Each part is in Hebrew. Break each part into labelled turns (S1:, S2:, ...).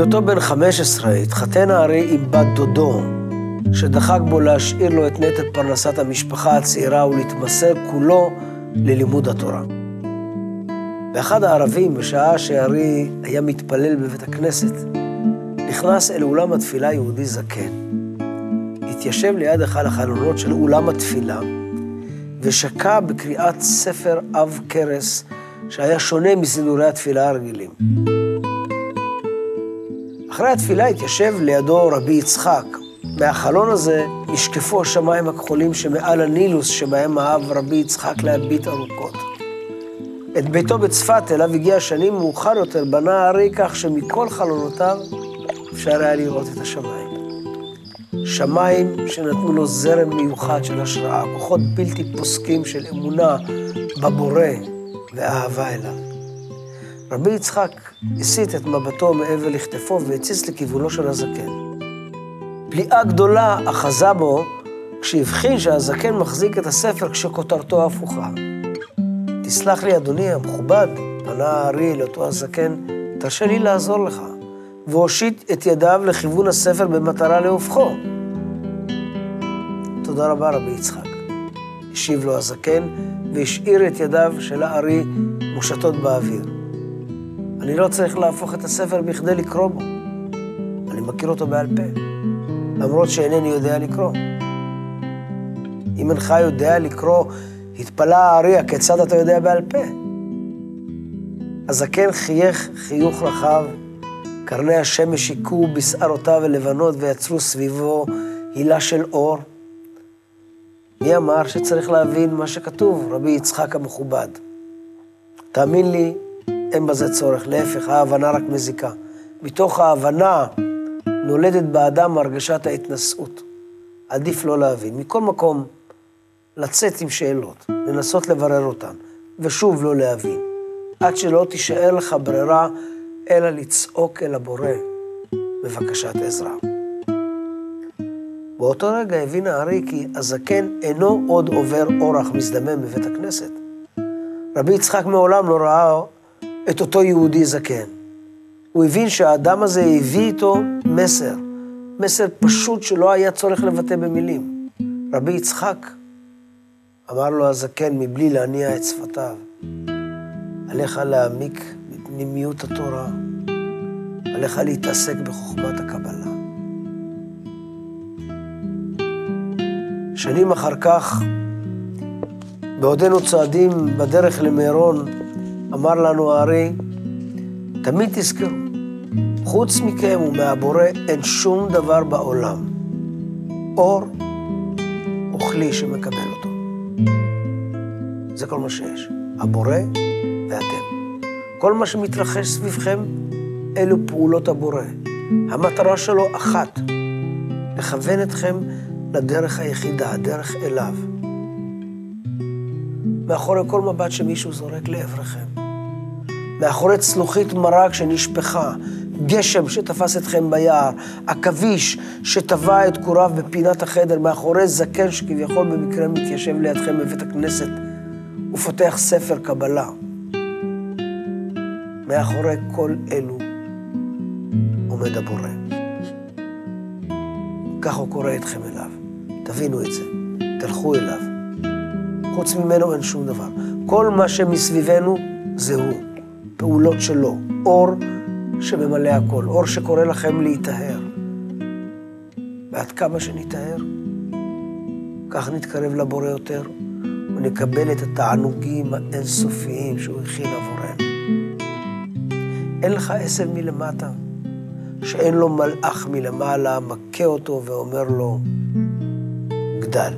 S1: בהיותו בן 15 התחתן הארי עם בת דודו, שדחק בו להשאיר לו את נטל פרנסת המשפחה הצעירה ולהתמסר כולו ללימוד התורה. באחד הערבים, בשעה שהארי היה מתפלל בבית הכנסת, נכנס אל אולם התפילה יהודי זקן. התיישב ליד אחד החלונות של אולם התפילה, ושקע בקריאת ספר עב כרס, שהיה שונה מסידורי התפילה הרגילים. אחרי התפילה התיישב לידו רבי יצחק. מהחלון הזה נשקפו השמיים הכחולים שמעל הנילוס שבהם אהב רבי יצחק להביט ארוכות. את ביתו בצפת, אליו הגיע שנים מאוחר יותר, בנה הארי כך שמכל חלונותיו אפשר היה לראות את השמיים. שמיים שנתנו לו זרם מיוחד של השראה, כוחות בלתי פוסקים של אמונה בבורא ואהבה אליו. רבי יצחק הסיט את מבטו מעבר לכתפו והציץ לכיוונו של הזקן. פליאה גדולה אחזה בו כשהבחין שהזקן מחזיק את הספר כשכותרתו הפוכה. תסלח לי, אדוני המכובד, פנה הארי לאותו הזקן, תרשה לי לעזור לך. והושיט את ידיו לכיוון הספר במטרה להופכו. תודה רבה, רבי יצחק. השיב לו הזקן, והשאיר את ידיו של הארי מושטות באוויר. אני לא צריך להפוך את הספר בכדי לקרוא בו. אני מכיר אותו בעל פה, למרות שאינני יודע לקרוא. אם אינך יודע לקרוא, התפלא הארי, הכיצד אתה יודע בעל פה? הזקן חייך חיוך רחב, קרני השמש היכו בשערותיו הלבנות ויצרו סביבו הילה של אור. מי אמר שצריך להבין מה שכתוב, רבי יצחק המכובד? תאמין לי, אין בזה צורך, להפך, ההבנה רק מזיקה. מתוך ההבנה נולדת באדם הרגשת ההתנשאות. עדיף לא להבין. מכל מקום, לצאת עם שאלות, לנסות לברר אותן, ושוב לא להבין, עד שלא תישאר לך ברירה אלא לצעוק אל הבורא בבקשת עזרה. באותו רגע הבין הארי כי הזקן אינו עוד עובר אורח מזדמם בבית הכנסת. רבי יצחק מעולם לא ראה את אותו יהודי זקן. הוא הבין שהאדם הזה הביא איתו מסר, מסר פשוט שלא היה צורך לבטא במילים. רבי יצחק, אמר לו הזקן מבלי להניע את שפתיו, עליך להעמיק בפנימיות התורה, עליך להתעסק בחוכמת הקבלה. שנים אחר כך, בעודנו צועדים בדרך למירון, אמר לנו הארי, תמיד תזכרו, חוץ מכם ומהבורא אין שום דבר בעולם. אור הוא כלי שמקבל אותו. זה כל מה שיש. הבורא ואתם. כל מה שמתרחש סביבכם, אלו פעולות הבורא. המטרה שלו אחת, לכוון אתכם לדרך היחידה, הדרך אליו. מאחורי כל מבט שמישהו זורק לעברכם, מאחורי צלוחית מרק שנשפכה, גשם שתפס אתכם ביער, עכביש שטבע את קוריו בפינת החדר, מאחורי זקן שכביכול במקרה מתיישב לידכם בבית הכנסת ופותח ספר קבלה. מאחורי כל אלו עומד הבורא. כך הוא קורא אתכם אליו. תבינו את זה, תלכו אליו. חוץ ממנו אין שום דבר. כל מה שמסביבנו זה הוא, פעולות שלו, אור שממלא הכל, אור שקורא לכם להיטהר. ועד כמה שניטהר, כך נתקרב לבורא יותר, ונקבל את התענוגים האינסופיים שהוא הכין עבורנו. אין לך עשב מלמטה, שאין לו מלאך מלמעלה, מכה אותו ואומר לו, גדל.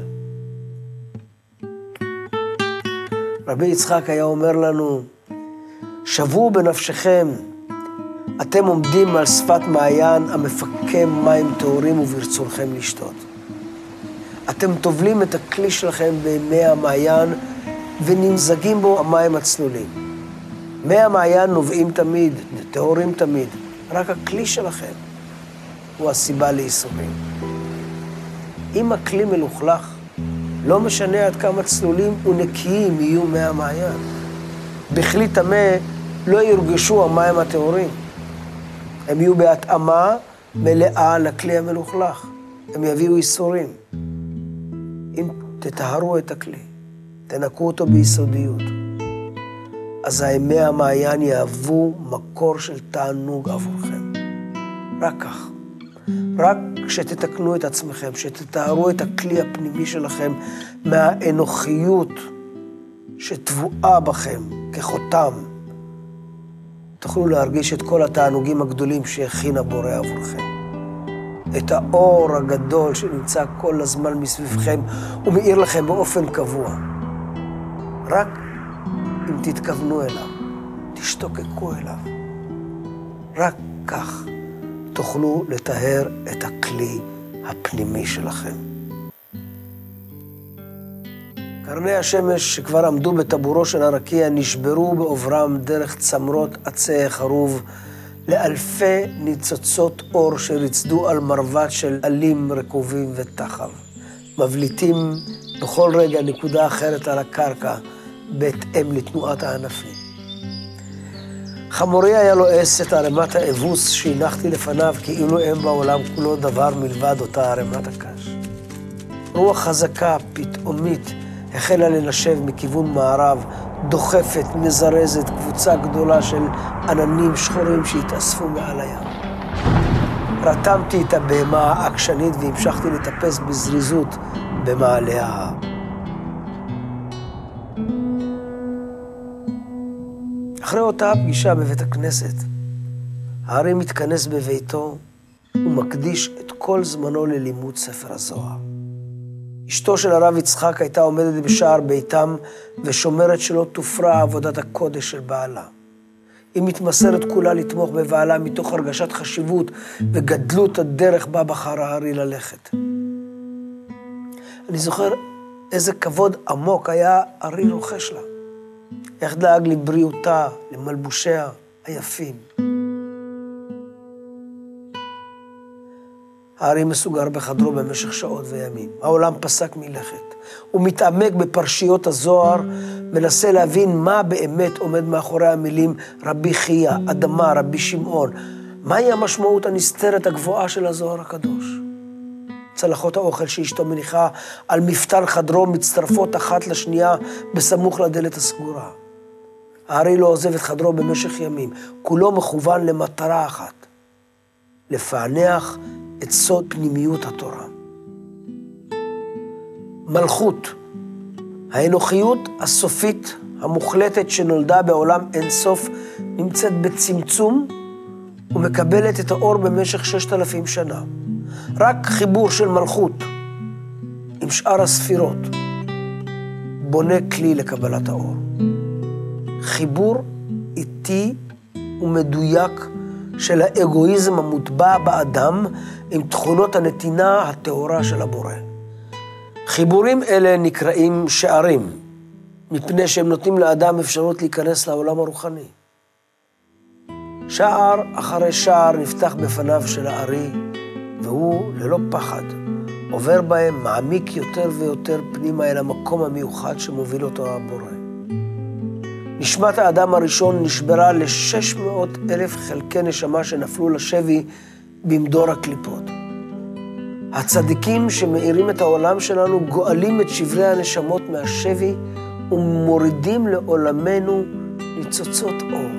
S1: רבי יצחק היה אומר לנו, שוו בנפשכם, אתם עומדים על שפת מעיין המפקם מים טהורים וברצונכם לשתות. אתם טובלים את הכלי שלכם במי המעיין ונמזגים בו המים הצלולים. מי המעיין נובעים תמיד, טהורים תמיד, רק הכלי שלכם הוא הסיבה לייסורים. אם הכלי מלוכלך, לא משנה עד כמה צלולים ונקיים יהיו מי המעיין. בכלי טמא לא יורגשו המים הטהורים. הם יהיו בהתאמה מלאה לכלי המלוכלך. הם יביאו ייסורים. אם תטהרו את הכלי, תנקו אותו ביסודיות, אזי מי המעיין יהוו מקור של תענוג עבורכם. רק כך. רק כשתתקנו את עצמכם, שתתארו את הכלי הפנימי שלכם מהאנוכיות שטבועה בכם כחותם, תוכלו להרגיש את כל התענוגים הגדולים שהכין הבורא עבורכם. את האור הגדול שנמצא כל הזמן מסביבכם ומאיר לכם באופן קבוע. רק אם תתכוונו אליו, תשתוקקו אליו. רק כך תוכלו לטהר את הכלי הפנימי שלכם. קרני השמש שכבר עמדו בטבורו של הרקיע נשברו בעוברם דרך צמרות עצי חרוב לאלפי ניצוצות אור שריצדו על מרבט של עלים רקובים ותחב. מבליטים בכל רגע נקודה אחרת על הקרקע בהתאם לתנועת הענפים. חמורי היה לועס את ערימת האבוס שהנחתי לפניו כאילו אין בעולם כולו דבר מלבד אותה ערימת הקש. רוח חזקה, פתאומית, החלה לנשב מכיוון מערב, דוחפת, מזרזת קבוצה גדולה של עננים שחורים שהתאספו מעל הים. רתמתי את הבהמה העקשנית והמשכתי לטפס בזריזות במעלה ההר. אחרי אותה פגישה בבית הכנסת, הארי מתכנס בביתו ומקדיש את כל זמנו ללימוד ספר הזוהר. אשתו של הרב יצחק הייתה עומדת בשער ביתם ושומרת שלא תופרע עבודת הקודש של בעלה. היא מתמסרת כולה לתמוך בבעלה מתוך הרגשת חשיבות וגדלות הדרך בה בחר הארי ללכת. אני זוכר איזה כבוד עמוק היה ארי רוחש לה. איך דאג לבריאותה, למלבושיה היפים. הארי מסוגר בחדרו במשך שעות וימים. העולם פסק מלכת. הוא מתעמק בפרשיות הזוהר, מנסה להבין מה באמת עומד מאחורי המילים רבי חייא, אדמה, רבי שמעון. מהי המשמעות הנסתרת הגבוהה של הזוהר הקדוש? צלחות האוכל שאשתו מניחה על מפתן חדרו מצטרפות אחת לשנייה בסמוך לדלת הסגורה. הארי לא עוזב את חדרו במשך ימים, כולו מכוון למטרה אחת, לפענח את סוד פנימיות התורה. מלכות, האנוכיות הסופית המוחלטת שנולדה בעולם אינסוף, נמצאת בצמצום ומקבלת את האור במשך ששת אלפים שנה. רק חיבור של מלכות עם שאר הספירות בונה כלי לקבלת האור. חיבור איטי ומדויק של האגואיזם המוטבע באדם עם תכונות הנתינה הטהורה של הבורא. חיבורים אלה נקראים שערים, מפני שהם נותנים לאדם אפשרות להיכנס לעולם הרוחני. שער אחרי שער נפתח בפניו של הארי, והוא, ללא פחד, עובר בהם, מעמיק יותר ויותר פנימה אל המקום המיוחד שמוביל אותו הבורא. נשמת האדם הראשון נשברה ל-600 אלף חלקי נשמה שנפלו לשבי במדור הקליפות. הצדיקים שמאירים את העולם שלנו גואלים את שברי הנשמות מהשבי ומורידים לעולמנו ניצוצות אור.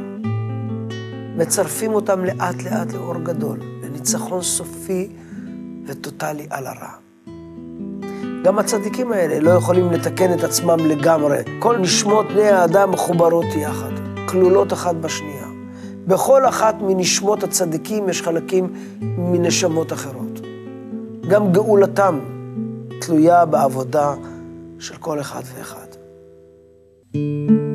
S1: מצרפים אותם לאט לאט לאור גדול, לניצחון סופי וטוטלי על הרע. גם הצדיקים האלה לא יכולים לתקן את עצמם לגמרי. כל נשמות בני האדם מחוברות יחד, כלולות אחת בשנייה. בכל אחת מנשמות הצדיקים יש חלקים מנשמות אחרות. גם גאולתם תלויה בעבודה של כל אחד ואחד. thank you